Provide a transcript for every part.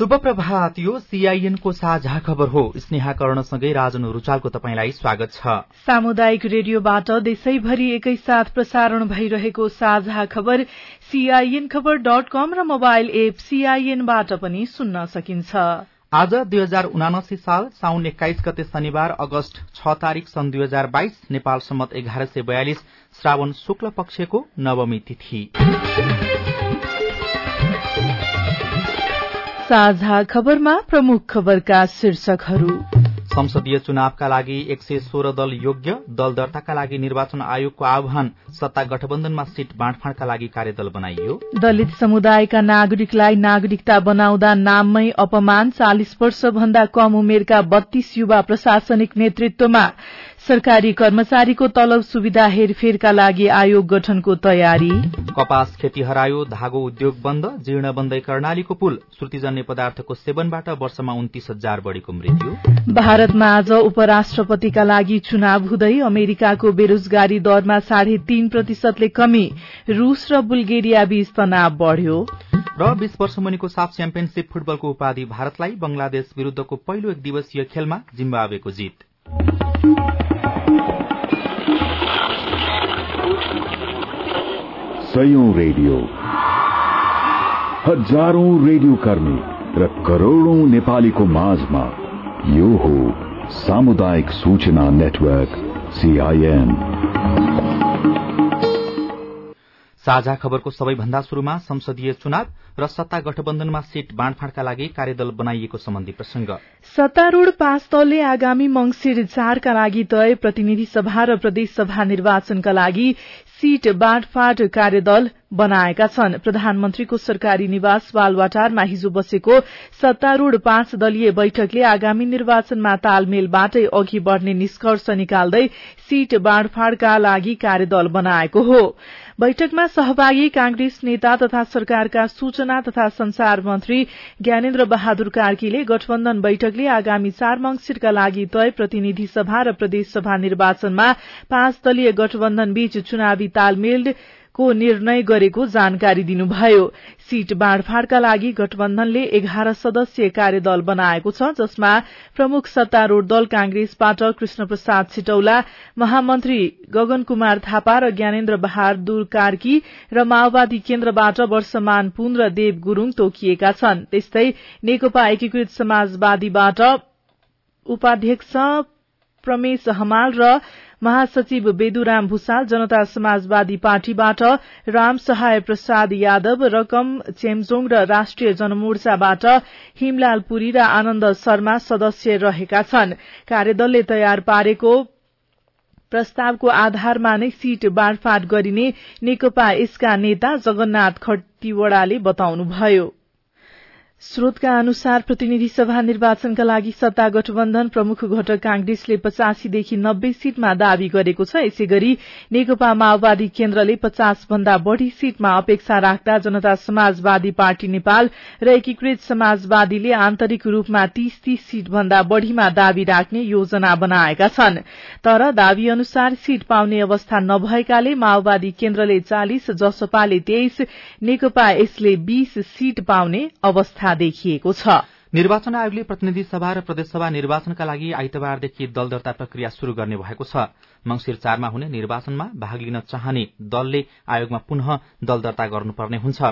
शुभ प्रभात यो सीआईएन को साझा खबर हो। स्नेहा कर्णसँगै राजन रुचालको तपाईँलाई स्वागत छ। सामुदायिक रेडियोबाट देशैभरि एकैसाथ प्रसारण भइरहेको साझा खबर सीआईएन खबर डट कम र मोबाइल एप सीआईएनबाट पनि सुन्न सकिन्छ। आज दुई हजार उनासी साल साउन एक्काइस गते शनिबार अगस्त छ तारीक सन् दुई हजार बाइस नेपाल सम्मत एघार सय बयालिस श्रावण शुक्ल पक्षको नवमी तिथि। साझा खबरमा प्रमुख खबरका शीर्षकहरू। संसदीय चुनावका लागि एक सय सोह्र दल योग्य दल दर्ताका लागि निर्वाचन आयोगको आह्वान सत्ता गठबन्धनमा सीट बाँडफाँडका लागि कार्यदल बनाइयो। दलित समुदायका नागरिकलाई नागरिकता बनाउँदा नाममै अपमान चालिस वर्ष भन्दा कम उमेरका बत्तीस युवा प्रशासनिक नेतृत्वमा सरकारी कर्मचारीको तलब सुविधा हेरफेरका लागि आयोग गठनको तयारी। कपास खेती हरायो धागो उद्योग बन्द जीर्ण बन्दै कर्णालीको पुल श्रुतिजन्य पदार्थको सेवनबाट वर्षमा उन्तिस हजार बढ़ीको मृत्यु। भारतमा आज उपराष्ट्रपतिका लागि चुनाव हुँदै अमेरिकाको बेरोजगारी दरमा साढे तीन प्रतिशतले कमी रूस र बुल्गेरिया बीच तनाव बढ़्यो। र बीस वर्ष मुनिको साफ च्याम्पियनशीप फुटबलको उपाधि भारतलाई बंगलादेश विरूद्धको पहिलो एक दिवसीय खेलमा जिम्बावेको जीत। सयौं रेडियो। हजारौं रेडियो कर्मी र करोड़ौं नेपालीको माझमा यो हो सामुदायिक सूचना नेटवर्क सीआईएन साझा खबरको सबैभन्दा शुरूमा संसदीय चुनाव र सत्ता गठबन्धनमा सीट बाँडफाँडका लागि कार्यदल बनाइएको सम्बन्धी प्रसंग सत्तारूढ़ पाँच दलले आगामी मंगिर चारका लागि तय प्रतिनिधि सभा र प्रदेश सभा निर्वाचनका लागि सीट बाँडफाँड कार्यदल बनाएका छन्। प्रधानमन्त्रीको सरकारी निवास बालवाटारमा हिजो बसेको सत्तारूढ़ पाँच दलीय बैठकले आगामी निर्वाचनमा तालमेलबाटै अघि बढ़ने निष्कर्ष निकाल्दै सीट बाँडफाँडका लागि कार्यदल बनाएको हो। बैठकमा सहभागी कांग्रेस नेता तथा सरकारका सूचना तथा संचार मन्त्री ज्ञानेन्द्र बहादुर कार्कीले गठबन्धन बैठकले आगामी चार मंगिरका लागि तय प्रतिनिधि सभा र प्रदेश सभा निर्वाचनमा पाँच दलीय गठबन्धन बीच चुनावी तालमेल को निर्णय गरेको जानकारी दिनुभयो। सीट बाँडफाँडका लागि गठबन्धनले एघार सदस्यीय कार्यदल बनाएको छ जसमा प्रमुख सत्तारूढ़ दल कांग्रेसबाट कृष्ण प्रसाद छिटौला महामन्त्री गगन कुमार थापा र ज्ञानेन्द्र बहादुर कार्की र माओवादी केन्द्रबाट वर्षमान पुन र देव गुरूङ तोकिएका छन्। त्यस्तै नेकपा एकीकृत समाजवादीबाट उपाध्यक्ष प्रमेश हमाल र महासचिव बेदुराम भूषाल जनता समाजवादी पार्टीबाट राम सहाय प्रसाद यादव रकम चेम्जोङ र राष्ट्रिय जनमोर्चाबाट हिमलाल पुरी र आनन्द शर्मा सदस्य रहेका छन्। कार्यदलले तयार पारेको प्रस्तावको आधारमा नै सीट बाँडफाँड गरिने नेकपा यसका नेता जगन्नाथ खतिवड़ाले बताउनुभयो। स्रोतका अनुसार प्रतिनिधि सभा निर्वाचनका लागि सत्ता गठबन्धन प्रमुख घटक कांग्रेसले पचासीदेखि नब्बे सीटमा दावी गरेको छ। यसै गरी नेकपा माओवादी केन्द्रले पचास भन्दा बढ़ी सीटमा अपेक्षा राख्दा जनता समाजवादी पार्टी नेपाल र एकीकृत समाजवादीले आन्तरिक रूपमा तीस तीस सीट भन्दा बढ़ीमा दावी राख्ने योजना बनाएका छन्। तर दावी अनुसार सीट पाउने अवस्था नभएकाले माओवादी केन्द्रले चालिस जसपाले तेइस नेकपा यसले बीस सीट पाउने अवस्था देखिएको छ। निर्वाचन आयोगले प्रतिनिधि सभा र प्रदेशसभा निर्वाचनका लागि आइतबारदेखि दल दर्ता प्रक्रिया शुरू गर्ने भएको छ। मंगिर चारमा हुने निर्वाचनमा भाग लिन चाहने दलले आयोगमा पुनः दल दर्ता गर्नुपर्ने हुन्छ।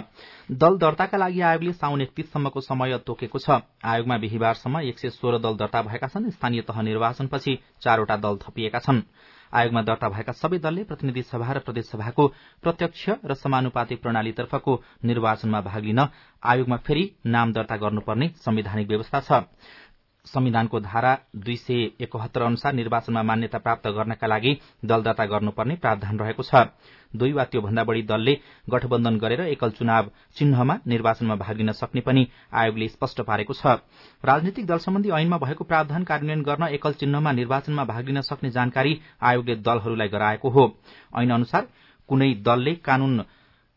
दल दर्ताका लागि आयोगले साउन एकतीससम्मको समय तोकेको छ। आयोगमा बिहिबारसम्म एक सय सोह्र दल दर्ता भएका छन्। स्थानीय तह निर्वाचनपछि चारवटा दल थपिएका छन्। आयोगमा दर्ता भएका सबै दलले प्रतिनिधि सभा र प्रदेशसभाको प्रत्यक्ष र समानुपातिक प्रणालीतर्फको निर्वाचनमा भाग लिन आयोगमा फेरि नाम दर्ता गर्नुपर्ने संवैधानिक व्यवस्था छ। संविधानको धारा दुई सय एकहत्तर अनुसार निर्वाचनमा मान्यता प्राप्त गर्नका लागि दल दर्ता गर्नुपर्ने प्रावधान रहेको छ। दुई वा त्योभन्दा बढ़ी दलले गठबन्धन गरेर एकल चुनाव चिन्हमा निर्वाचनमा भाग लिन सक्ने पनि आयोगले स्पष्ट पारेको छ। राजनीतिक दल सम्बन्धी ऐनमा भएको प्रावधान कार्यान्वयन गर्न एकल चिन्हमा निर्वाचनमा भाग लिन सक्ने जानकारी आयोगले दलहरूलाई गराएको हो। ऐन अनुसार कुनै दलले कानून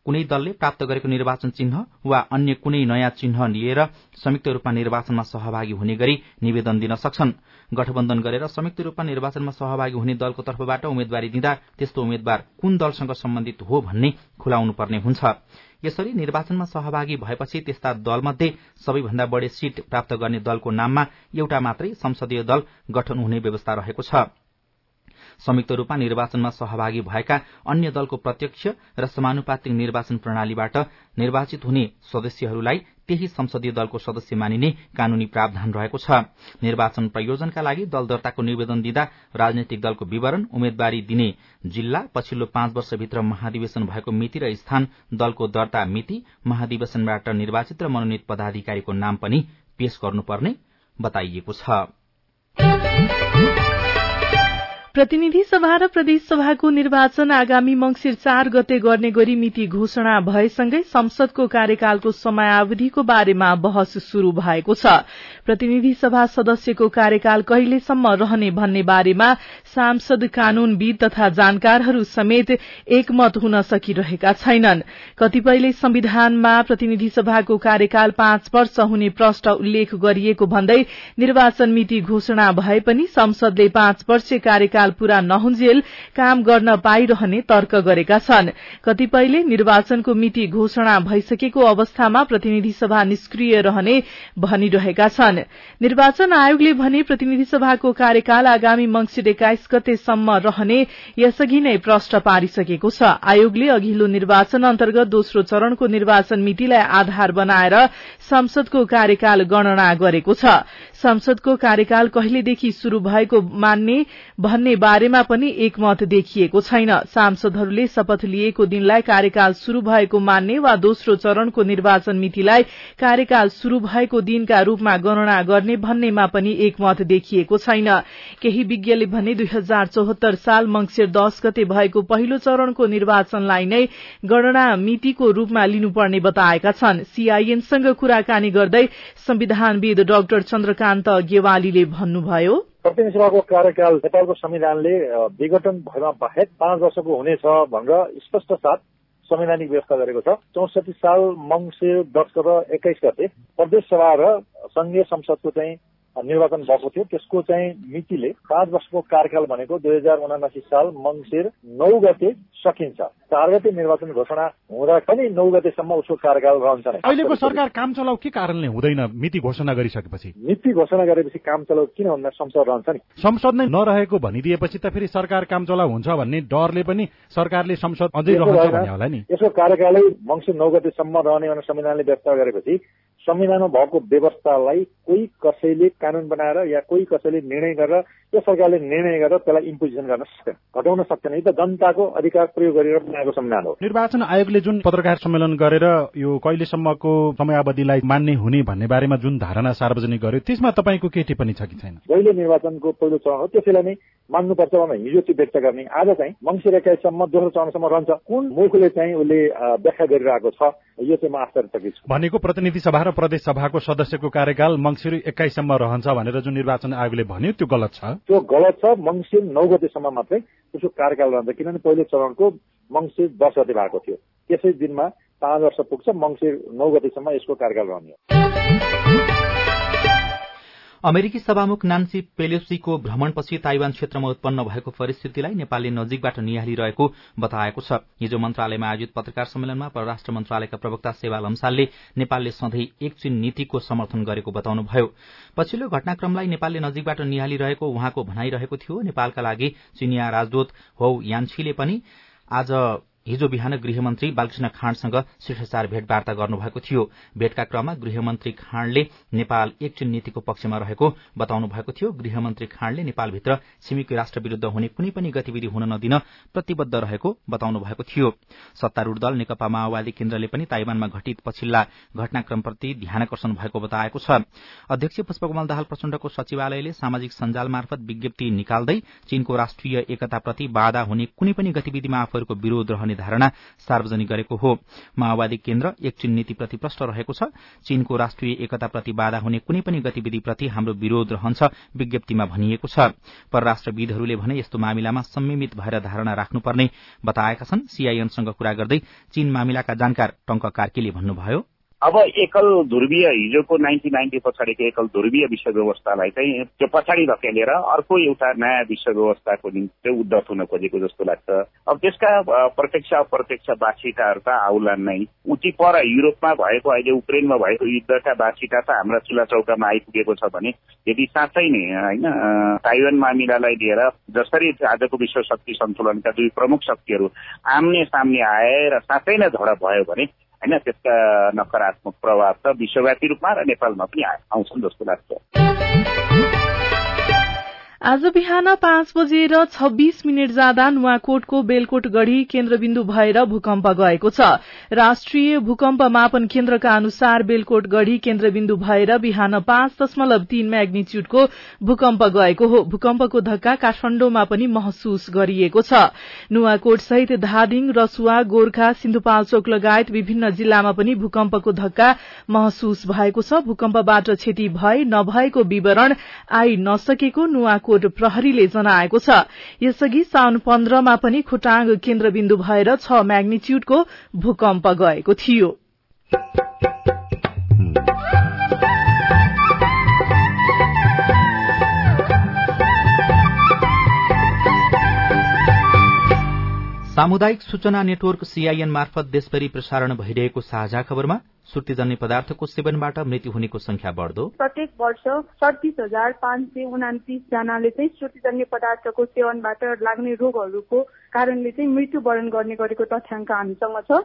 कुनै दलले प्राप्त गरेको निर्वाचन चिन्ह वा अन्य कुनै नयाँ चिन्ह लिएर संयुक्त रूपमा निर्वाचनमा सहभागी हुने गरी निवेदन दिन सक्छन्। गठबन्धन गरेर संयुक्त रूपमा निर्वाचनमा सहभागी हुने दलको तर्फबाट उम्मेद्वारी दिँदा त्यस्तो उम्मेद्वार कुन दलसँग सम्बन्धित हो भन्ने खुलाउनु पर्ने हुन्छ। यसरी निर्वाचनमा सहभागी भएपछि त्यस्ता दलमध्ये सबैभन्दा बढ़ी सीट प्राप्त गर्ने दलको नाममा एउटा मात्रै संसदीय दल गठन हुने व्यवस्था रहेको छ। संयुक्त रूपमा निर्वाचनमा सहभागी भएका अन्य दलको प्रत्यक्ष र समानुपातिक निर्वाचन प्रणालीबाट निर्वाचित हुने सदस्यहरूलाई त्यही संसदीय दलको सदस्य मानिने कानूनी प्रावधान रहेको छ। निर्वाचन प्रयोजनका लागि दल दर्ताको निवेदन दिँदा राजनैतिक दलको विवरण उम्मेद्वारी दिने जिल्ला पछिल्लो पाँच वर्षभित्र महाधिवेशन भएको मिति र स्थान दलको दर्ता मिति महाधिवेशनबाट निर्वाचित र मनोनित पदाधिकारीको नाम पनि पेश गर्नुपर्ने बताइएको छ। प्रतिनिधि सभा र प्रदेश सभाको निर्वाचन आगामी मंगिर चार गते गर्ने गरी मिति घोषणा भएसँगै संसदको कार्यकालको समयावधिको बारेमा बहस शुरू भएको छ। प्रतिनिधि सभा सदस्यको कार्यकाल कहिलेसम्म रहने भन्ने बारेमा सांसद कानूनविद तथा जानकारहरू समेत एकमत हुन सकिरहेका छैनन्। कतिपयले संविधानमा प्रतिनिधि सभाको कार्यकाल पाँच वर्ष हुने प्रष्ट उल्लेख गरिएको भन्दै निर्वाचन मिति घोषणा भए पनि संसदले पाँच वर्ष कार्यकाल पूरा नहुन्जेल काम गर्न पाइरहने तर्क गरेका छन्। कतिपयले निर्वाचनको मिति घोषणा भइसकेको अवस्थामा प्रतिनिधि सभा निष्क्रिय रहने भनिरहेका छन्। निर्वाचन आयोगले भने प्रतिनिधि सभाको कार्यकाल आगामी मंगिर एक्काइस गतेसम्म रहने यसअघि नै प्रष्ट पारिसकेको छ। आयोगले अघिल्लो निर्वाचन अन्तर्गत दोस्रो चरणको निर्वाचन मितिलाई आधार बनाएर संसदको कार्यकाल गणना गरेको छ। संसदको कार्यकाल कहिलेदेखि शुरू भएको मान्ने भन्ने बारेमा पनि एकमत देखिएको छैन। सांसदहरूले शपथ लिएको दिनलाई कार्यकाल शुरू भएको मान्ने वा दोस्रो चरणको निर्वाचन मितिलाई कार्यकाल शुरू भएको दिनका रूपमा गणना गर्ने भन्नेमा पनि एकमत देखिएको छैन। केही विज्ञले भने दुई हजार चौहत्तर साल मंगिर दश गते भएको पहिलो चरणको निर्वाचनलाई नै गणना मितिको रूपमा लिनुपर्ने बताएका छन्। सीआईएनसँग कुराकानी गर्दै संविधानविद डाक्टर चन्द्रकान्त गेवालीले भन्नुभयो। प्रतिनिधि सभाको कार्यकाल नेपालको संविधानले विघटन भएमा बाहेक पाँच वर्षको हुनेछ भनेर स्पष्ट साथ संवैधानिक व्यवस्था गरेको छ। चौसठी साल मङ्सिर दस र एक्काइस गते प्रदेश सभा र संघीय संसदको चाहिँ निर्वाचन भएको थियो। त्यसको चाहिँ मितिले पाँच वर्षको कार्यकाल भनेको दुई हजार उनासी साल मङ्सिर नौ गते सकिन्छ। चार गते निर्वाचन घोषणा हुँदा पनि नौ गतेसम्म उसको कार्यकाल रहन्छ अहिलेको सरकार काम चलाउ के कारणले हुँदैन मिति घोषणा गरिसकेपछि? मिति घोषणा गरेपछि काम चलाउ किन भन्दा संसद रहन्छ नि। संसद नै नरहेको भनिदिएपछि त फेरि सरकार काम चलाउ हुन्छ भन्ने डरले पनि सरकारले संसद अझै रहन्छ होला नि। यसको कार्यकालै मङ्सिर नौ गतेसम्म रहने भनेर संविधानले व्यवस्था गरेपछि संविधानमा भएको व्यवस्थालाई कोही कसैले कानून बनाएर या कोही कसैले निर्णय गरेर यो सरकारले निर्णय गरेर त्यसलाई इम्पोजिसन गर्न सक्दैन घटाउन सक्दैन यो त जनताको अधिकार प्रयोग गरेर बनाएको संविधान हो। निर्वाचन आयोगले जुन पत्रकार सम्मेलन गरेर यो कहिलेसम्मको समयावधिलाई मान्ने हुने भन्ने बारेमा जुन धारणा सार्वजनिक गर्यो त्यसमा तपाईँको के टिप्पणी छ कि छैन? जहिले निर्वाचनको पहिलो चरण हो त्यसैलाई नै मान्नुपर्छ भनेर हिजो चाहिँ व्यक्त गर्ने। आज चाहिँ मङ्सिर एक्काइससम्म दोस्रो चरणसम्म रहन्छ। कुन मुखले चाहिँ उसले व्याख्या गरिरहेको छ यो चाहिँ म आश्चर्यचकित छु। भनेको प्रतिनिधि सभा र प्रदेश सभाको सदस्यको कार्यकाल मङ्सिर एक्काइससम्म रहन्छ भनेर जुन निर्वाचन आयोगले भन्यो त्यो गलत छ? त्यो गलत छ। मङ्सिर नौ गतेसम्म मात्रै उसको कार्यकाल रहन्छ। किनभने पहिलो चरणको मङ्सिर दस गते भएको थियो। त्यसै दिनमा पाँच वर्ष पुग्छ। मङ्सिर नौ गतेसम्म यसको कार्यकाल रहने अमेरिकी सभामुख नान्सी पेलोसीको भ्रमणपछि ताइवान क्षेत्रमा उत्पन्न भएको परिस्थितिलाई नेपालले नजिकबाट निहालिरहेको बताएको छ। हिजो मन्त्रालयमा आयोजित पत्रकार सम्मेलनमा परराष्ट्र मन्त्रालयका प्रवक्ता सेवा लम्सालले नेपालले सधैँ एक चीन नीतिको समर्थन गरेको बताउनुभयो। पछिल्लो घटनाक्रमलाई नेपालले नजिकबाट निहालिरहेको उहाँको भनाइरहेको थियो। नेपालका लागि चिनिया राजदूत हौ यान्छीले पनि आज हिजो बिहान गृहमन्त्री बालकृष्ण खाँडसँग शिष्टाचार भेटवार्ता गर्नुभएको थियो। भेटका क्रममा गृहमन्त्री खाँडले नेपाल एकचीन नीतिको पक्षमा रहेको बताउनु भएको थियो। गृहमन्त्री खाँडले नेपालभित्र छिमेकी राष्ट्र विरूद्ध हुने कुनै पनि गतिविधि हुन नदिन प्रतिबद्ध रहेको बताउनु भएको थियो। सत्तारूढ़ दल नेकपा माओवादी केन्द्रले पनि ताइवानमा घटित पछिल्ला घटनाक्रमप्रति ध्यानकर्षण भएको बताएको छ। अध्यक्ष पुष्पकमल दाहाल प्रचण्डको सचिवालयले सामाजिक सञ्जाल मार्फत विज्ञप्ति निकाल्दै चीनको राष्ट्रिय एकताप्रति बाधा हुने कुनै पनि गतिविधिमा आफूहरूको विरोध रहने भन्ने धारणा सार्वजनिक गरेको हो। माओवादी केन्द्र एक चीन नीतिप्रति प्रष्ट रहेको छ। चीनको राष्ट्रिय एकताप्रति बाधा हुने कुनै पनि गतिविधिप्रति हाम्रो विरोध रहन्छ विज्ञप्तिमा भनिएको छ। परराष्ट्रविदहरूले भने यस्तो मामिलामा संयमित भएर धारणा राख्नुपर्ने बताएका छन्। सीआईएनसँग कुरा गर्दै चीन मामिलाका जानकार टंक कार्कीले भन्नुभयो अब एकल ध्रुवीय हिजोको नाइन्टिन नाइन्टी पछाडिको एकल ध्रुवीय विश्व व्यवस्थालाई चाहिँ त्यो पछाडि धकेलेर अर्को एउटा नयाँ विश्व व्यवस्थाको निम्ति चाहिँ उद्धत हुन खोजेको जस्तो लाग्छ। अब त्यसका प्रत्यक्ष अप्रत्यक्ष बाछिटाहरू त आउलान् नै। उति पर युरोपमा भएको अहिले उक्रेनमा भएको युद्धका बाछिटा त हाम्रा चुला चौकामा आइपुगेको छ भने यदि साँच्चै नै होइन ताइवान मामिलालाई लिएर जसरी आजको विश्व शक्ति सन्तुलनका दुई प्रमुख शक्तिहरू आम्ने सामने आए र साँच्चै नै झडप भयो भने होइन त्यसका नकारात्मक प्रभाव त विश्वव्यापी रूपमा र नेपालमा पनि आउँछन् जस्तो लाग्छ। आज बिहान पाँच बजेर छब्बीस मिनट जाँदा नुवाकोटको बेलकोट गढ़ी केन्द्रबिन्दु भएर भूकम्प गएको छ। राष्ट्रिय भूकम्प मापन केन्द्रका अनुसार बेलकोट गढ़ी केन्द्रबिन्दु भएर बिहान पाँच दशमलव तीन म्याग्निच्यूडको भूकम्प गएको हो। भूकम्पको धक्का काठमाण्डुमा पनि महसुस गरिएको छ। नुवाकोट सहित धादिङ रसुवा गोर्खा सिन्धुपाल्चोक लगायत विभिन्न जिल्लामा पनि भूकम्पको धक्का महसुस भएको छ। भूकम्पबाट क्षति भए नभएको विवरण आई नसकेको नुवाकोट कोट प्रहरीले जनाएको छ। यसअघि साउन पन्ध्रमा पनि खोटाङ केन्द्रबिन्दु भएर छ म्याग्निच्यूडको भूकम्प गएको थियो। सामुदायिक सूचना नेटवर्क सीआईएन मार्फत देशभरि प्रसारण भइरहेको साझा खबरमा सुर्तीजन्य पदार्थको सेवनबाट मृत्यु हुनेको संख्या बढ्दो। प्रत्येक वर्ष सडतिस हजार पाँच सय उनातिस जनाले चाहिँ श्रुतिजन्य पदार्थको सेवनबाट लाग्ने रोगहरूको कारणले चाहिँ मृत्युवरण गर्ने गरेको तथ्याङ्क हामीसँग छ।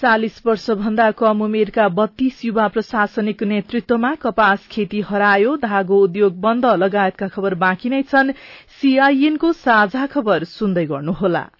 चालिस वर्षभन्दा कम उमेरका बत्तीस युवा प्रशासनिक नेतृत्वमा कपास खेती हरायो धागो उद्योग बन्द लगायतका खबर बाँकी नै छन्। सीआईएनको साझा खबर सुन्दै गर्नुहोला।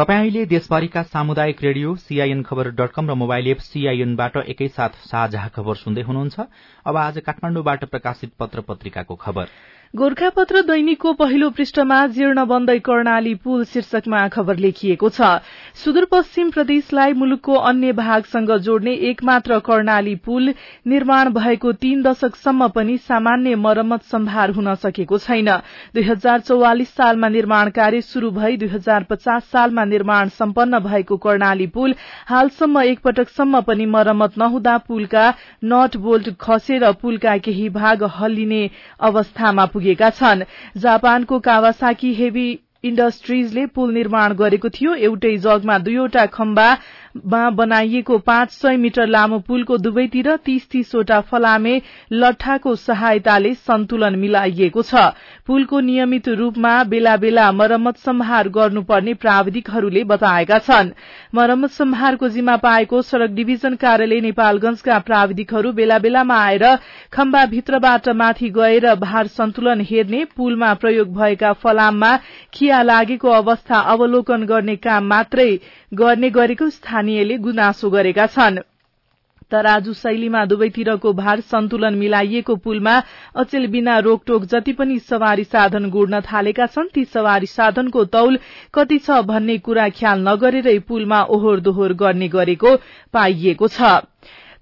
तपाईँ अहिले देशभरिका सामुदायिक रेडियो सीआईएन खबर डट कम र मोबाइल एप सीआईएनबाट एकैसाथ साझा खबर सुन्दै हुनुहुन्छ। अब आज काठमाडौँबाट प्रकाशित पत्र पत्रिकाको खबर। गोर्खापत्र दैनिकको पहिलो पृष्ठमा जीर्ण बन्दै कर्णाली पुल शीर्षकमा खबर लेखिएको छ। सुदूरपश्चिम प्रदेशलाई मुलुकको अन्य भागसँग जोड्ने एकमात्र कर्णाली पुल निर्माण भएको तीन दशकसम्म पनि सामान्य मरम्मत सम्भार हुन सकेको छैन। दुई हजार चौवालिस सालमा निर्माण कार्य शुरू भई दुई हजार पचास सालमा निर्माण सम्पन्न भएको कर्णाली पुल हालसम्म एकपटकसम्म पनि मरम्मत नहुँदा पुलका नट बोल्ट खसेर पुलका केही भाग हल्लिने अवस्थामा पुगेका छन्। जापानको कावासाकी हेभी इण्डस्ट्रीजले पुल निर्माण गरेको थियो। एउटै जगमा दुईवटा खम्बा बनाइएको पाँच सय मिटर लामो पुलको दुवैतिर तीस तीसवटा फलामे लट्ठाको सहायताले सन्तुलन मिलाइएको छ। पुलको नियमित रूपमा बेला बेला मरम्मत सम्हार गर्नुपर्ने प्राविधिकहरूले बताएका छन्। मरम्मत सम्हारको जिम्मा पाएको सड़क डिभिजन कार्यालय नेपालगंजका प्राविधिकहरू बेला बेलामा आएर खम्बा भित्रबाट माथि गएर भार सन्तुलन हेर्ने पुलमा प्रयोग भएका फलाममा खिया लागेको अवस्था अवलोकन गर्ने काम मात्रै गर्ने गरेको स्थानीयले गुनासो गरेका छनृ। तराजु शैलीमा दुवैतिरको भार सन्तुलन मिलाइएको पुलमा अचेल बिना रोकटोक जति पनि सवारी साधन गुड्न थालेका छन् ती सवारी साधनको तौल कति छ भन्ने कुरा ख्याल नगरेरै पुलमा ओहोर दोहोर गर्ने गरेको पाइएको छ।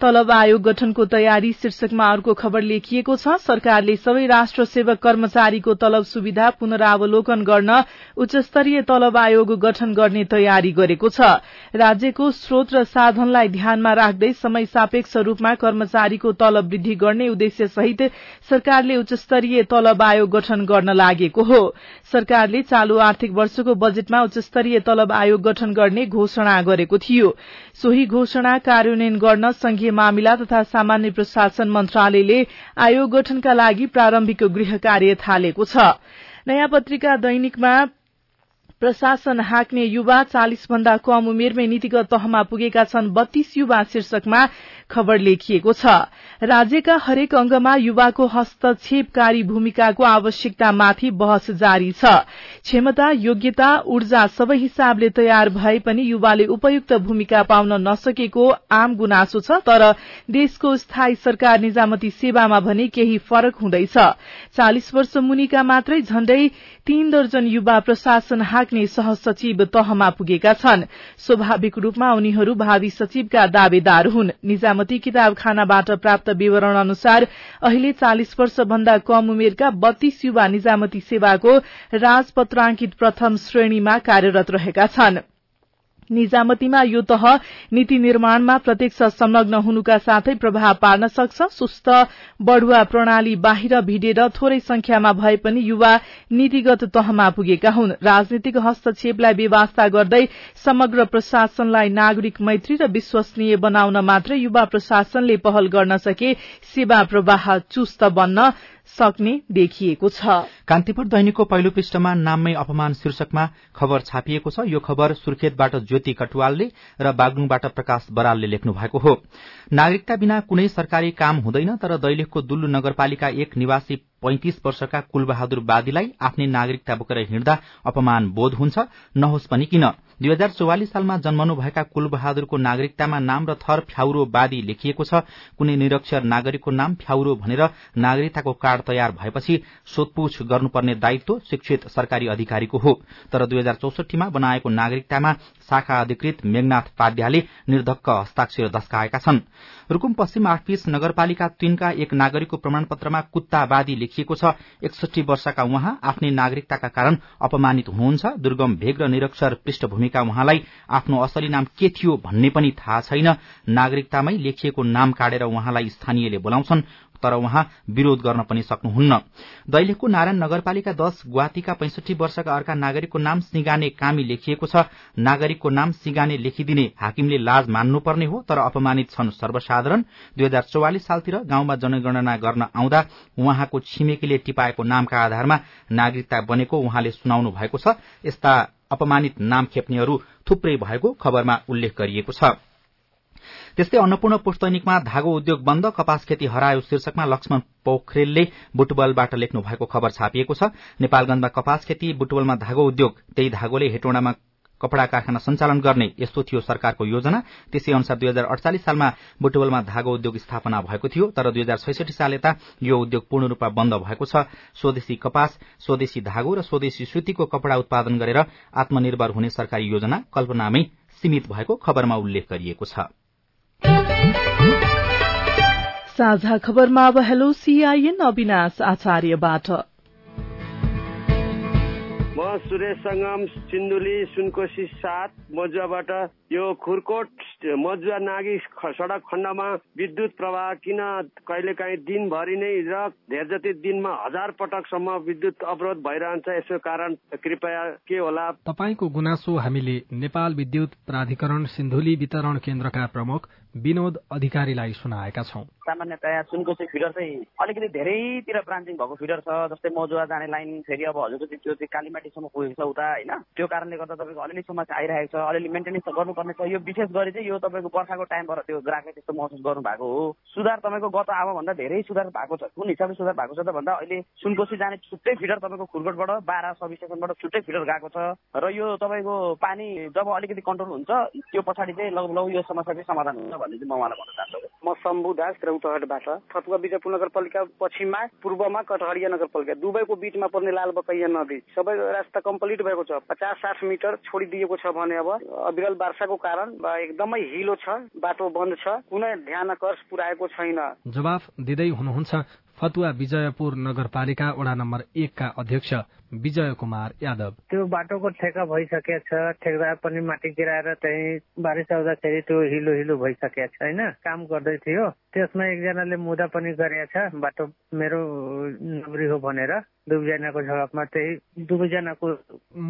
तलब आयोग गठनको तयारी शीर्षकमा अर्को खबर लेखिएको छ। सरकारले सबै राष्ट्र सेवक कर्मचारीको तलब सुविधा पुनरावलोकन गर्न उच्च स्तरीय तलब आयोग गठन गर्ने तयारी गरेको छ। राज्यको स्रोत र साधनलाई ध्यानमा राख्दै समय सापेक्ष रूपमा कर्मचारीको तलब वृद्धि गर्ने उद्देश्य सहित सरकारले उच्च स्तरीय तलब आयोग गठन गर्न लागेको हो। सरकारले चालू आर्थिक वर्षको बजेटमा उच्च स्तरीय तलब आयोग गठन गर्ने घोषणा गरेको थियो। सोही घोषणा कार्यान्वयन गर्न संघीय मामिला तथा सामान्य प्रशासन मन्त्रालयले आयोग गठनका लागि प्रारम्भिक गृह कार्य थालेको छ। नयाँ पत्रिका दैनिकमा प्रशासन हाँक्ने युवा चालिस भन्दा कम उमेरमै नीतिगत तहमा पुगेका छन् बत्तीस युवा शीर्षकमा खबर लेखिएको छ। राज्यका हरेक अंगमा युवाको हस्तक्षेपकारी भूमिकाको आवश्यकतामाथि बहस जारी छ। क्षमता योग्यता ऊर्जा सबै हिसाबले तयार भए पनि युवाले उपयुक्त भूमिका पाउन नसकेको आम गुनासो छ। तर देशको स्थायी सरकार निजामती सेवामा भने केही फरक हुँदैछ। चालिस वर्ष मुनिका मात्रै झण्डै तीन दर्जन युवा प्रशासन हाँक्ने सहसचिव तहमा पुगेका छन्। स्वाभाविक रूपमा उनीहरू भावी सचिवका दावेदार हुन्। निजामती किताबखानाबाट प्राप्त विवरण अनुसार अहिले चालिस वर्ष भन्दा कम उमेरका बत्तीस युवा निजामती सेवाको राजपत्रांकित प्रथम श्रेणीमा कार्यरत रहेका छनृ। निजामतीमा यो तह नीति निर्माणमा प्रत्यक्ष संलग्न हुनुका साथै प्रभाव पार्न सक्छ। सुस्त बढ़ुवा प्रणाली बाहिर भिडेर थोरै संख्यामा भए पनि युवा नीतिगत तहमा पुगेका हुन्। राजनीतिक हस्तक्षेपलाई व्यवस्था गर्दै समग्र प्रशासनलाई नागरिक मैत्री र विश्वसनीय बनाउन मात्र युवा प्रशासनले पहल गर्न सके सेवा प्रवाह चुस्त बन्न सक्ने देखिएको छ। कान्तिपुर दैनिकको पहिलो पृष्ठमा नाममै अपमान शीर्षकमा खबर छापिएको छ। यो खबर सुर्खेतबाट ज्योति कटुवालले र बागलुङबाट प्रकाश बरालले लेख्नु भएको हो। नागरिकता बिना कुनै सरकारी काम हुँदैन तर दैलेखको दुल्लु नगरपालिका एक निवासी पैंतिस वर्षका कुलबहादुर वादीलाई आफ्नै नागरिकता बोकेर हिँड्दा अपमान बोध हुन्छ नहोस् पनि किन? दुई हजार चौवालिस सालमा जन्मनुभएका कुलबहादुरको नागरिकतामा नाम र थर फ्याउरो वादी लेखिएको छ। कुनै निरक्षर नागरिकको नाम फ्याउरो भनेर नागरिकताको कार्ड तयार भएपछि सोधपूछ गर्नुपर्ने दायित्व शिक्षित सरकारी अधिकारीको हो। तर दुई हजार चौसठीमा बनाएको नागरिकतामा शाखा अधिकृत मेघनाथ पाध्याले निर्धक्क हस्ताक्षर दस्काएका छन्। रूकुम पश्चिम आठपीस नगरपालिका तीनका एक नागरिकको प्रमाणपत्रमा कुत्तावादी लेखिएको छ। एकसठी वर्षका उहाँ आफ्नै नागरिकताका कारण अपमानित हुनुहुन्छ। दुर्गम भेग र निरक्षर पृष्ठभूमिका उहाँलाई आफ्नो असली नाम के थियो भन्ने पनि थाहा छैन। नागरिकतामै लेखिएको नाम काटेर उहाँलाई स्थानीयले बोलाउँछन्। तर उहाँ विरोध गर्न पनि सक्नुहुन्न। दैलेखको नारायण नगरपालिका दश गुवाहाटीका पैंसठी वर्षका अर्का नागरिकको नाम सिंगाने कामी लेखिएको छ। नागरिकको नाम सिंगाने लेखिदिने हाकिमले लाज मान्नुपर्ने हो तर अपमानित छन् सर्वसाधारण। दुई हजार चौवालिस सालतिर गाउँमा जनगणना गर्न आउँदा उहाँको छिमेकीले टिपाएको नामका आधारमा नागरिकता बनेको उहाँले सुनाउनु भएको छ। यस्ता अपमानित नाम खेप्नेहरू थुप्रै भएको खबरमा उल्लेख गरिएको छ। त्यस्तै अन्नपूर्ण पुष्तैनिकमा धागो उद्योग बन्द कपास खेती हरायो शीर्षकमा लक्ष्मण पोखरेलले बुटबलबाट लेख्नु भएको खबर छापिएको छ। नेपालगंजमा कपास खेती बुटवलमा धागो उद्योग त्यही धागोले हेटौँडामा कपड़ा कारखाना सञ्चालन गर्ने यस्तो थियो सरकारको योजना। त्यसै अनुसार दुई हजार अडचालिस सालमा बुटवलमा धागो उद्योग स्थापना भएको थियो तर दुई हजार छैसठी साल यता यो उद्योग पूर्ण रूपमा बन्द भएको छ। स्वदेशी कपास स्वदेशी धागो र स्वदेशी सुतीको कपड़ा उत्पादन गरेर आत्मनिर्भर हुने सरकारी योजना कल्पनामै सीमित भएको खबरमा उल्लेख गरिएको छ। साझा खबरमा अब हेलो सीआईएन अविनाश आचार्यबाट। म सुरेश सङ्गम सिन्धुली सुनकोशी सात मजुवाबाट यो खुरकोट मजुवा नागी सडक खण्डमा विद्युत प्रवाह किन कहिलेकाहीँ दिनभरि नै र धेर जति दिनमा हजार पटकसम्म विद्युत अवरोध भइरहन्छ यसको कारण कृपया के होला? तपाईँको गुनासो हामीले नेपाल विद्युत प्राधिकरण सिन्धुली वितरण केन्द्रका प्रमुख विनोद अधिकारीलाई सुनाएका छौं। सामान्यतया सुनकोशी फिडर चाहिँ अलिकति धेरैतिर ब्रान्चिङ भएको फिडर छ जस्तै मजुवा जाने लाइन फेरि अब हजुरको चाहिँ त्यो चाहिँ कालीमाटीसम्म पुगेको छ उता होइन? त्यो कारणले गर्दा तपाईँको अलिअलि समस्या आइरहेको छ अलिअलि मेन्टेनेन्स गर्नुपर्ने छ। यो विशेष गरी चाहिँ यो तपाईँको वर्षाको टाइमबाट त्यो ग्राहकले त्यस्तो महसुस गर्नु भएको हो। सुधार तपाईँको गत भन्दा धेरै सुधार भएको छ। कुन हिसाबले सुधार भएको छ त भन्दा अहिले सुनकोशी जाने छुट्टै फिडर तपाईँको खुरकोटबाट बाह्र सब स्टेसनबाट छुट्टै फिडर गएको छ। र यो तपाईँको पानी जब अलिकति कन्ट्रोल हुन्छ त्यो पछाडि चाहिँ लौ लौ यो समस्या चाहिँ समाधान हुन्छ। भन्ने चाहिँ म उहाँलाई भन्न चाहन्छु। म शम्भु दास रौतहटबाट फतुवा बिजयपुर नगरपालिका पश्चिममा पूर्वमा कटहरिया नगरपालिका दुवैको बिचमा पर्ने लालबकैया नदी। सबै रास्ता कम्प्लिट भएको छ। पचास साठ मिटर छोडिदिएको छ भने अब अविरल वर्षाको कारण एकदमै हिलो छ बाटो बन्द छ कुनै ध्यान आकर्ष पुर्याएको छैन। जवाफ दिँदै हुनुहुन्छ फतुवा विजयपुर नगरपालिका वडा नम्बर एकका अध्यक्ष विजय कुमार यादव। त्यो बाटोको ठेका भइसकेको छ। ठेकदार पनि माटी गिराएर चाहिँ बारिस आउँदाखेरि त्यो हिलो हिलो भइसकेको छ होइन? काम गर्दै थियो। त्यसमा एकजनाले मुदा पनि गरेछ बाटो मेरो नबरी हो भनेर। दुवैजनाको झडपमा त्यही दुवैजनाको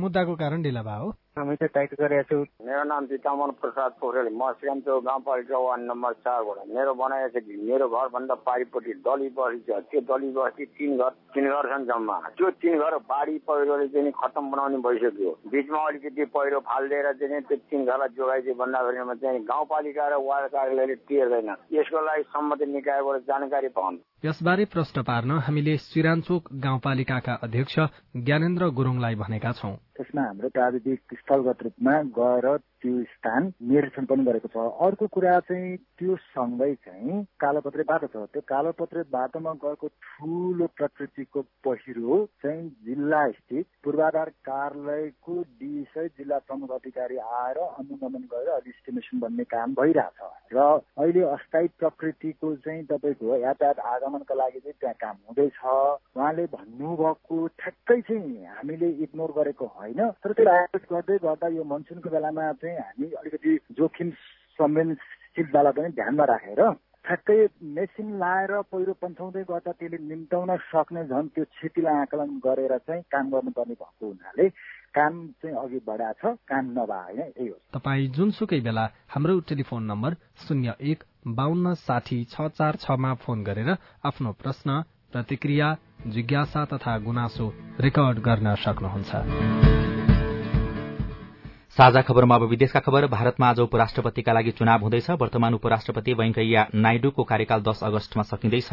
मुद्दाको कारण ढिला भयो हामी चाहिँ टाइट गरेका छौँ। मेरो नाम चितामन प्रसाद पोखरेल। म सिरामचोक गाउँपालिका वार्ड नम्बर चारबाट मेरो भनाइ छ कि मेरो घरभन्दा पारिपट्टि डली बस्ती छ। त्यो डली बस्ती तिन घर तिन घर छन् जम्मा। त्यो तिन घर बाढी पहिरोले चाहिँ खत्तम बनाउने भइसक्यो। बिचमा अलिकति पहिरो फालिदिएर चाहिँ त्यो तिन घरलाई जोगाइदियो भन्दाखेरिमा चाहिँ गाउँपालिका र वार्ड कार्यालयले टिर्दैन यसको लागि सम्बन्धित निकायबाट जानकारी पाउनु यसबारे प्रश्न पार्न हामीले सिरानचोक गाउँपालिकाका अध्यक्ष ज्ञानेन्द्र गुरुङलाई भनेका छौं। त्यसमा हाम्रो प्राविधिक स्थलगत रूपमा गएर त्यो स्थान निरीक्षण पनि गरेको छ। अर्को कुरा चाहिँ त्यो सँगै चाहिँ कालोपत्रे बाटो छ। त्यो कालोपत्रे बाटोमा गएको ठुलो प्रकृतिको पहिरो चाहिँ जिल्ला स्थित पूर्वाधार कार्यालयको डिसै जिल्ला प्रमुख अधिकारी आएर अनुगमन गरेर अहिले इस्टिमेसन बन्ने काम भइरहेछ। र अहिले अस्थायी प्रकृतिको चाहिँ तपाईँको यातायात आगमनका लागि चाहिँ त्यहाँ काम हुँदैछ। उहाँले भन्नुभएको ठ्याक्कै चाहिँ हामीले इग्नोर गरेको होइन। तर त्यो गर्दै गर्दा यो मनसुनको बेलामा चाहिँ हामी अलिकति जोखिम संवेदनशीलतालाई पनि ध्यानमा राखेर ठ्याक्कै मेसिन लाएर पहिरो पन्छाउँदै गर्दा त्यसले निम्ताउन सक्ने झन् त्यो क्षतिलाई आकलन गरेर चाहिँ काम गर्नुपर्ने भएको हुनाले काम चाहिँ अघि बढाएको छ काम नभए होइन यही हो। तपाईँ जुनसुकै बेला हाम्रो टेलिफोन नम्बर शून्य एक बाहन्न साठी छ चार छमा फोन गरेर आफ्नो प्रश्न प्रतिक्रिया जिज्ञासा तथा गुनासो रेकर्ड गर्न सक्नुहुन्छ। साझा खबरमा अब विदेशका खबर। भारतमा आज उपराष्ट्रपतिका लागि चुनाव हुँदैछ। वर्तमान उपराष्ट्रपति वेंकैया नाइडूको कार्यकाल दश अगस्तमा सकिँदैछ।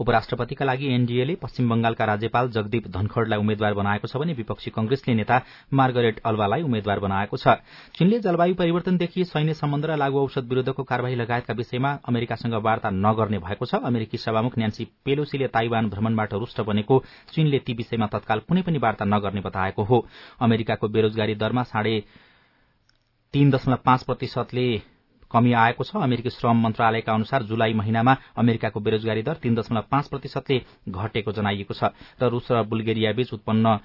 उपराष्ट्रपतिका लागि एनडीएले पश्चिम बंगालका राज्यपाल जगदीप धनखड़लाई उम्मेद्वार बनाएको छ भने विपक्षी कंग्रेसले नेता मार्गरेट अल्वालाई उम्मेद्वार बनाएको छ। चीनले जलवायु परिवर्तनदेखि सैन्य सम्बन्ध र लागू औषध विरूद्धको कार्यवाही लगायतका विषयमा अमेरिकासँग वार्ता नगर्ने भएको छ। अमेरिकी सभामुख न्यान्सी पेलोसीले ताइवान भ्रमणबाट रूष्ट बनेको चीनले ती विषयमा तत्काल कुनै पनि वार्ता नगर्ने बताएको हो। अमेरिकाको बेरोजगारी दरमा साढे तीन दशमलव पाँच प्रतिशतले कमी आएको छ। अमेरिकी श्रम मन्त्रालयका अनुसार जुलाई महिनामा अमेरिकाको बेरोजगारी दर तीन दशमलव पाँच प्रतिशतले घटेको जनाइएको छ र रूस र बुल्गेरिया बीच उत्पन्न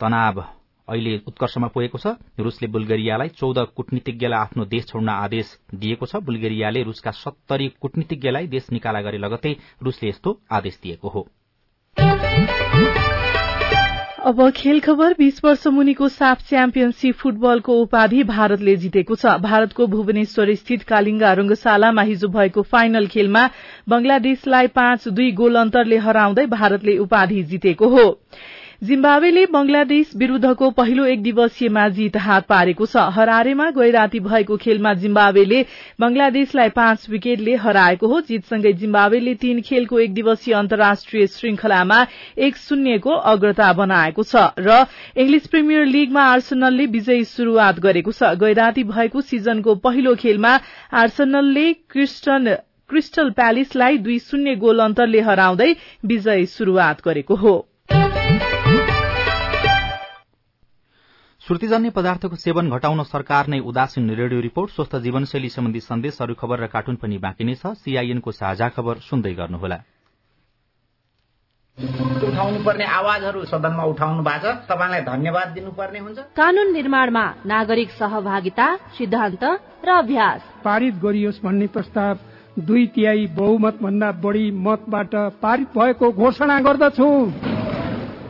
तनाव अहिले उत्कर्षमा पुगेको छ। रूसले बुल्गेरियालाई चौध कूटनीतिज्ञलाई आफ्नो देश छोड्न आदेश दिएको छ। बुल्गेरियाले रूसका सत्तरी कूटनीतिज्ञलाई देश निकाला गरे लगत्तै रूसले यस्तो आदेश दिएको हो। अब खेल खबर बीस वर्ष मुनिको साफ च्याम्पियनशीप फुटबलको उपाधि भारतले जितेको छ। भारतको भुवनेश्वर स्थित कालिङ्गा रंगशालामा हिजो भएको फाइनल खेलमा बंगलादेशलाई पाँच दुई गोल अन्तरले हराउँदै भारतले उपाधि जितेको हो। जिम्बावेले बंगलादेश विरूद्धको पहिलो एक दिवसीयमा जीत हात पारेको छ। हरारेमा गै राति भएको खेलमा जिम्बावेले बंगलादेशलाई पाँच विकेटले हराएको हो। जीतसँगै जिम्बावेले तीन खेलको एक दिवसीय अन्तर्राष्ट्रिय श्रृंखलामा एक शून्यको अग्रता बनाएको छ र इंग्लिश प्रिमियर लीगमा आर्सनलले विजयी शुरूआत गरेको छ। गै राति भएको सिजनको पहिलो खेलमा आर्सनलले क्रिस्टल प्यालेसलाई दुई शून्य गोल अन्तरले हराउँदै विजयी शुरूआत गरेको हो। श्रुतिजन्य पदार्थको सेवन घटाउन सरकार नै उदासीन रेडियो रिपोर्ट स्वस्थ जीवनशैली सम्बन्धी सन्देश अरू खबर र कार्टुन पनि बाँकी नै छ। सीआईएनको साझा खबर सुन्दै गर्नुहोला। उठाउनु पर्ने आवाजहरू सदनमा उठाउनु भएको छ तपाईँलाई धन्यवाद दिनुपर्ने हुन्छ। कानून निर्माणमा नागरिक सहभागिता सिद्धान्त र अभ्यास। पारित गरियोस् भन्ने प्रस्ताव दुई तिहाई बहुमत भन्दा बढी मतबाट पारित भएको घोषणा गर्दछु।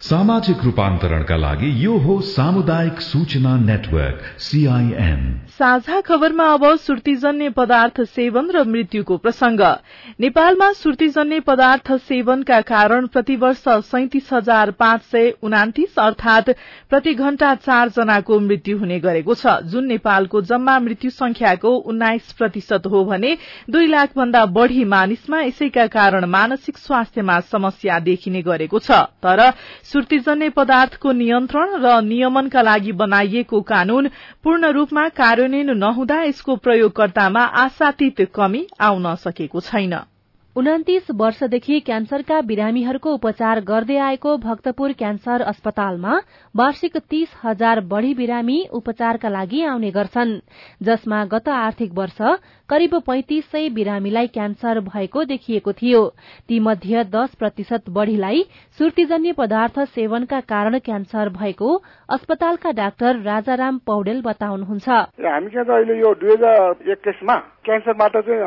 सामाजिक रूपान्तरणका लागि यो हो सामुदायिक सूचना नेटवर्क सीआईएन साझा खबरमा अब सुर्तीजन्य पदार्थ सेवन र मृत्युको प्रसंग नेपालमा सुर्तीजन्य पदार्थ सेवनका कारण प्रतिवर्ष सैतिस हजार पाँच सय उनातिस अर्थात प्रति घण्टा चार जनाको मृत्यु हुने गरेको छ। जुन नेपालको जम्मा मृत्यु संख्याको उन्नाइस प्रतिशत हो भने दुई लाख भन्दा बढ़ी मानिसमा यसैका कारण मानसिक स्वास्थ्यमा समस्या देखिने गरेको छ। तर सुर्तीजन्य पदार्थको नियन्त्रण र नियमनका लागि बनाइएको कानून पूर्ण रूपमा कार्यान्वयन नहुँदा यसको प्रयोगकर्तामा आशातीत कमी आउन सकेको छैन। उन्तिस वर्षदेखि क्यान्सरका बिरामीहरूको उपचार गर्दै आएको भक्तपुर क्यान्सर अस्पतालमा वार्षिक तीस हजार बढ़ी बिरामी उपचारका लागि आउने गर्छन् जसमा गत आर्थिक वर्ष करिब पैंतिस सय बिरामीलाई क्यान्सर भएको देखिएको थियो। तीमध्ये दश प्रतिशत बढ़ीलाई सुर्तीजन्य पदार्थ सेवनका कारण क्यान्सर भएको अस्पतालका डाक्टर राजाराम पौडेल बताउनुहुन्छ। हामी कहाँ अहिले यो दुई हजार एक्काइसमा क्यान्सरबाट चाहिँ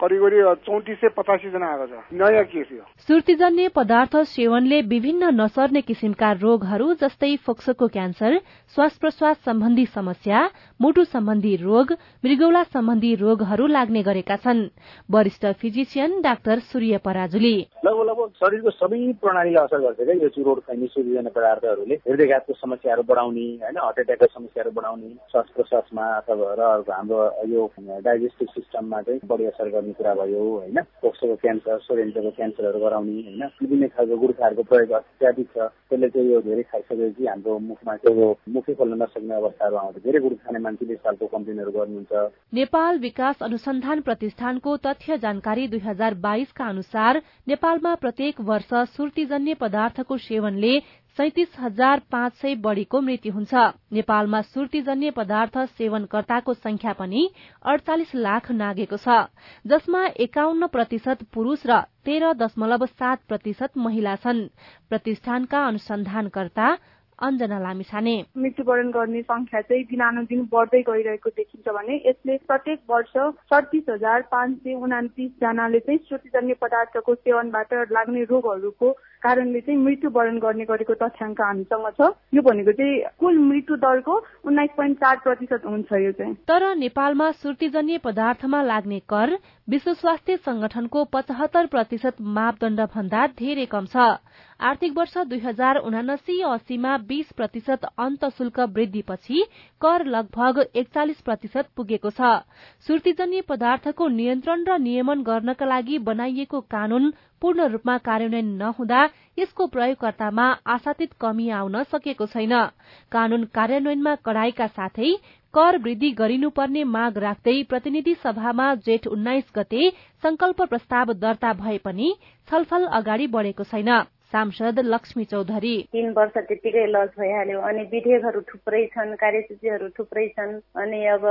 करिब करिब चौतिस सय पचासी जना आएको छ। नयाँ केस यो? सुर्तीजन्य पदार्थ सेवनले विभिन्न नसर्ने किसिमका रोगहरू जस्तै फोक्सोको क्यान्सर श्वास प्रश्वास सम्बन्धी समस्या मुटु सम्बन्धी रोग मृगौला सम्बन्धी रोगहरू लाग्ने गरेका छन्। वरिष्ठ फिजिसियन डाक्टर सूर्य पराजुली। लगभग लगभग शरीरको सबै प्रणालीलाई असर गर्छ क्या। यो चुरोट खैनी सुर्जन्य पदार्थहरूले हृदयघातको समस्याहरू बढाउने होइन हार्ट एट्याकको समस्याहरू बढाउने श्वास प्रश्वासमा अथवा र हाम्रो यो डाइजेस्टिभ सिस्टममा चाहिँ बढी असर गर्ने कुरा भयो होइन। फोक्सोको क्यान्सर सोरेन्टोको क्यान्सरहरू गराउने होइन। विभिन्न खालको गुर्खाहरूको प्रयोग अत्याधिक छ। त्यसले चाहिँ यो धेरै खाइसकेपछि हाम्रो मुखमा चाहिँ यो मुखै खोल्न नसक्ने अवस्थाहरू आउँछ। धेरै गुरु खाने मान्छेले सालको कम्प्लेनहरू गर्नुहुन्छ। नेपाल विकास अनुसन्धान प्रतिष्ठानको तथ्य जानकारी दुई हजार बाइसका अनुसार नेपालमा प्रत्येक वर्ष सुर्तीजन्य पदार्थको सेवनले सैतिस हजार पाँच सय बढ़ीको मृत्यु हुन्छ। नेपालमा सुर्तीजन्य पदार्थ सेवनकर्ताको संख्या पनि अडचालिस लाख नागेको छ। जसमा एकाउन्न प्रतिशत पुरूष र तेह्र दशमलव सात प्रतिशत महिला छन्। प्रतिष्ठानका अनुसन्धानकर्ता अञ्जना लामिछाने मृत्युवरण गर्ने संख्या चाहिँ दिनानुदिन बढ्दै गइरहेको देखिन्छ भने यसले प्रत्येक वर्ष सडतिस हजार पाँच सय उनातिस जनाले चाहिँ श्रुतिजन्य पदार्थको सेवनबाट लाग्ने रोगहरूको कारणले चाहिँ मृत्युवरण गर्ने गरेको तथ्याङ्क हामीसँग छ। यो भनेको चाहिँ कुल मृत्यु दरको उन्नाइस पोइन्ट चार प्रतिशत हुन्छ यो चाहिँ। तर नेपालमा सुर्तीजन्य पदार्थमा लाग्ने कर विश्व स्वास्थ्य संगठनको पचहत्तर प्रतिशत मापदण्ड भन्दा धेरै कम छ। आर्थिक वर्ष दुई हजार उनासी अस्सीमा बीस प्रतिशत अन्त शुल्क वृद्धिपछि कर लगभग एकचालिस प्रतिशत पुगेको छ। सुर्तीजन्य पदार्थको नियन्त्रण र नियमन गर्नका लागि बनाइएको कानून पूर्ण रूपमा कार्यान्वयन नहुँदा यसको प्रयोगकर्तामा आशातीत कमी आउन सकेको छैन। कानून कार्यान्वयनमा कड़ाईका साथै कर वृद्धि गरिनुपर्ने माग राख्दै प्रतिनिधि सभामा जेठ उन्नाइस गते संकल्प प्रस्ताव दर्ता भए पनि छलफल अगाडि बढ़ेको छैन। सांसद लक्ष्मी चौधरी। तीन वर्ष त्यतिकै लस भइहाल्यो अनि विधेयकहरू थुप्रै छन् कार्यसूचीहरू थुप्रै छन् अनि अब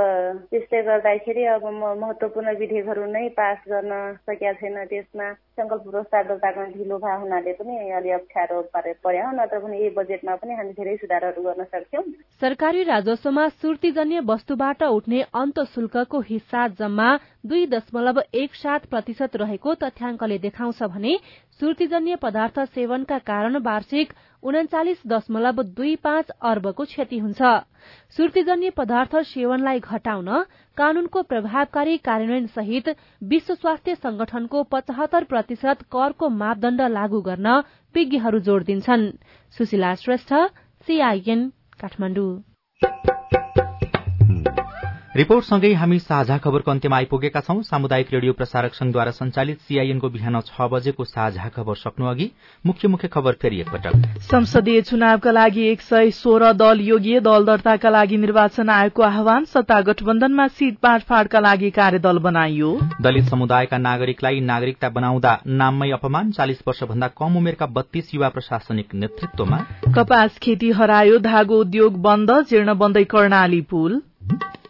त्यसले गर्दाखेरि अब महत्वपूर्ण विधेयकहरू नै पास गर्न सकेका छैन त्यसमा। संकल्प प्रस्ताव दर्ता गर्न ढिलो भए हुनाले पनि अलि अप्ठ्यारो पर्यो नत्र पनि यही बजेटमा पनि हामी धेरै सुधारहरू गर्न सक्छौँ। सरकारी राजस्वमा सुर्तीजन्य वस्तुबाट उठ्ने अन्त शुल्कको हिस्सा जम्मा दुई दशमलव एक सात प्रतिशत रहेको तथ्याङ्कले देखाउँछ भने सुर्तीजन्य पदार्थ सेवनका कारण वार्षिक उन्चालिस दशमलव दुई पाँच अर्बको क्षति हुन्छ। सुर्तीजन्य पदार्थ सेवनलाई घटाउन कानूनको प्रभावकारी कार्यान्वयन सहित विश्व स्वास्थ्य संगठनको पचहत्तर प्रतिशत करको मापदण्ड लागू गर्न विज्ञहरू जोड़ दिन्छन्। सुशीला श्रेष्ठ सीआईएन काठमाडौँ। रिपोर्टसँगै हामी साझा खबरको अन्त्यमा आइपुगेका छौं। सामुदायिक रेडियो प्रसारक संघद्वारा संचालित सीआईएनको बिहान छ बजेको साझा खबर सक्नु अघि मुख्य मुख्य खबर फेरि एकपटक। संसदीय चुनावका लागि एक सय सोह्र दल योगीय दल दर्ताका लागि निर्वाचन आयोगको आह्वान सत्ता गठबन्धनमा सीट बाँडफाँडका लागि कार्यदल बनाइयो। दलित समुदायका नागरिकलाई नागरिकता बनाउँदा नाममै अपमान चालिस वर्षभन्दा कम उमेरका बत्तीस युवा प्रशासनिक नेतृत्वमा। कपास खेती हरायो धागो उद्योग बन्द जीर्ण बन्दै कर्णाली पुल।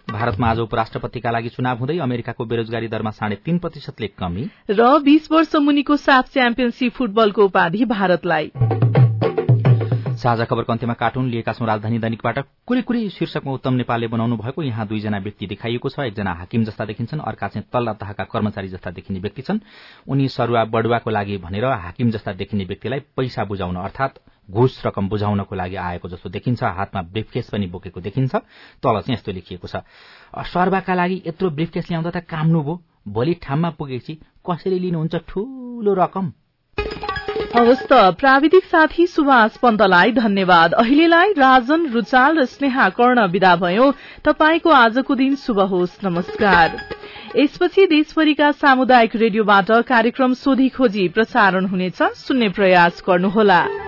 भारतमा आज उपराष्ट्रपतिका लागि चुनाव हुँदै अमेरिकाको बेरोजगारी दरमा साढे तीन प्रतिशतले कमी। र बीस वर्ष मुनिको साफ च्याम्पियनशीप फुटबलको उपाधि भारतलाई। साझा खबरको अन्त्यमा कार्टुन लिएका छौं राजधानी दैनिकबाट। कुरी शीर्षकमा उत्तम नेपालले बनाउनु भएको यहाँ दुईजना व्यक्ति देखाइएको छ। एकजना हाकिम जस्ता देखिन्छन् अर्का चाहिँ तल्ला तहका कर्मचारी जस्ता देखिने व्यक्ति छन्। उनी सरुवा बडुवाको लागि भनेर हाकिम जस्ता देखिने व्यक्तिलाई पैसा बुझाउन अर्थात घुस रकम बुझाउनको लागि आएको जस्तो देखिन्छ हातमा ब्रिफकेस पनि बोकेको देखिन्छ। तल चाहिँ यस्तो लेखिएको छ सर्वाका लागि यत्रो ब्रिफकेस ल्याउँदा त काम्नु भो भोलि ठाउँमा पुगेपछि कसरी लिनुहुन्छ ठूलो रकम? हवस् त प्राविधिक साथी सुभाष पन्तलाई धन्यवाद। अहिलेलाई राजन रुचाल र स्नेहा कर्ण विदा भयो। तपाईँको आजको दिन शुभ होस्। नमस्कार। यसपछि देशभरिका सामुदायिक रेडियोबाट कार्यक्रम सोधी खोजी प्रसारण हुनेछ। सुन्ने प्रयास गर्नुहोला।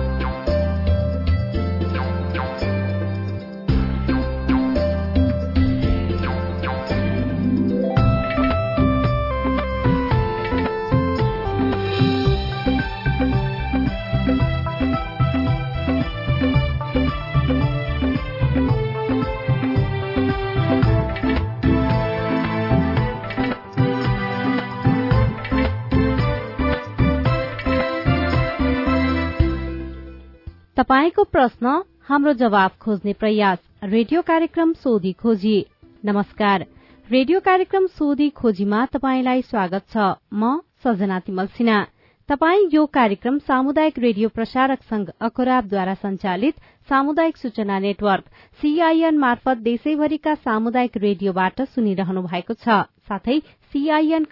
तपाईँको प्रश्न हाम्रो जवाब खोज्ने प्रयास। रेडियो कार्यक्रम सोधी खोजी। नमस्कार। रेडियो कार्यक्रम सोधी खोजीमा तपाईँलाई स्वागत छ। म सजना तिमल सिन्हा। तपाई यो कार्यक्रम सामुदायिक रेडियो प्रसारक संघ अखराबद्वारा संचालित सामुदायिक सूचना नेटवर्क सीआईएन मार्फत देशैभरिका सामुदायिक रेडियोबाट सुनिरहनु भएको छ। साथै सीआईएन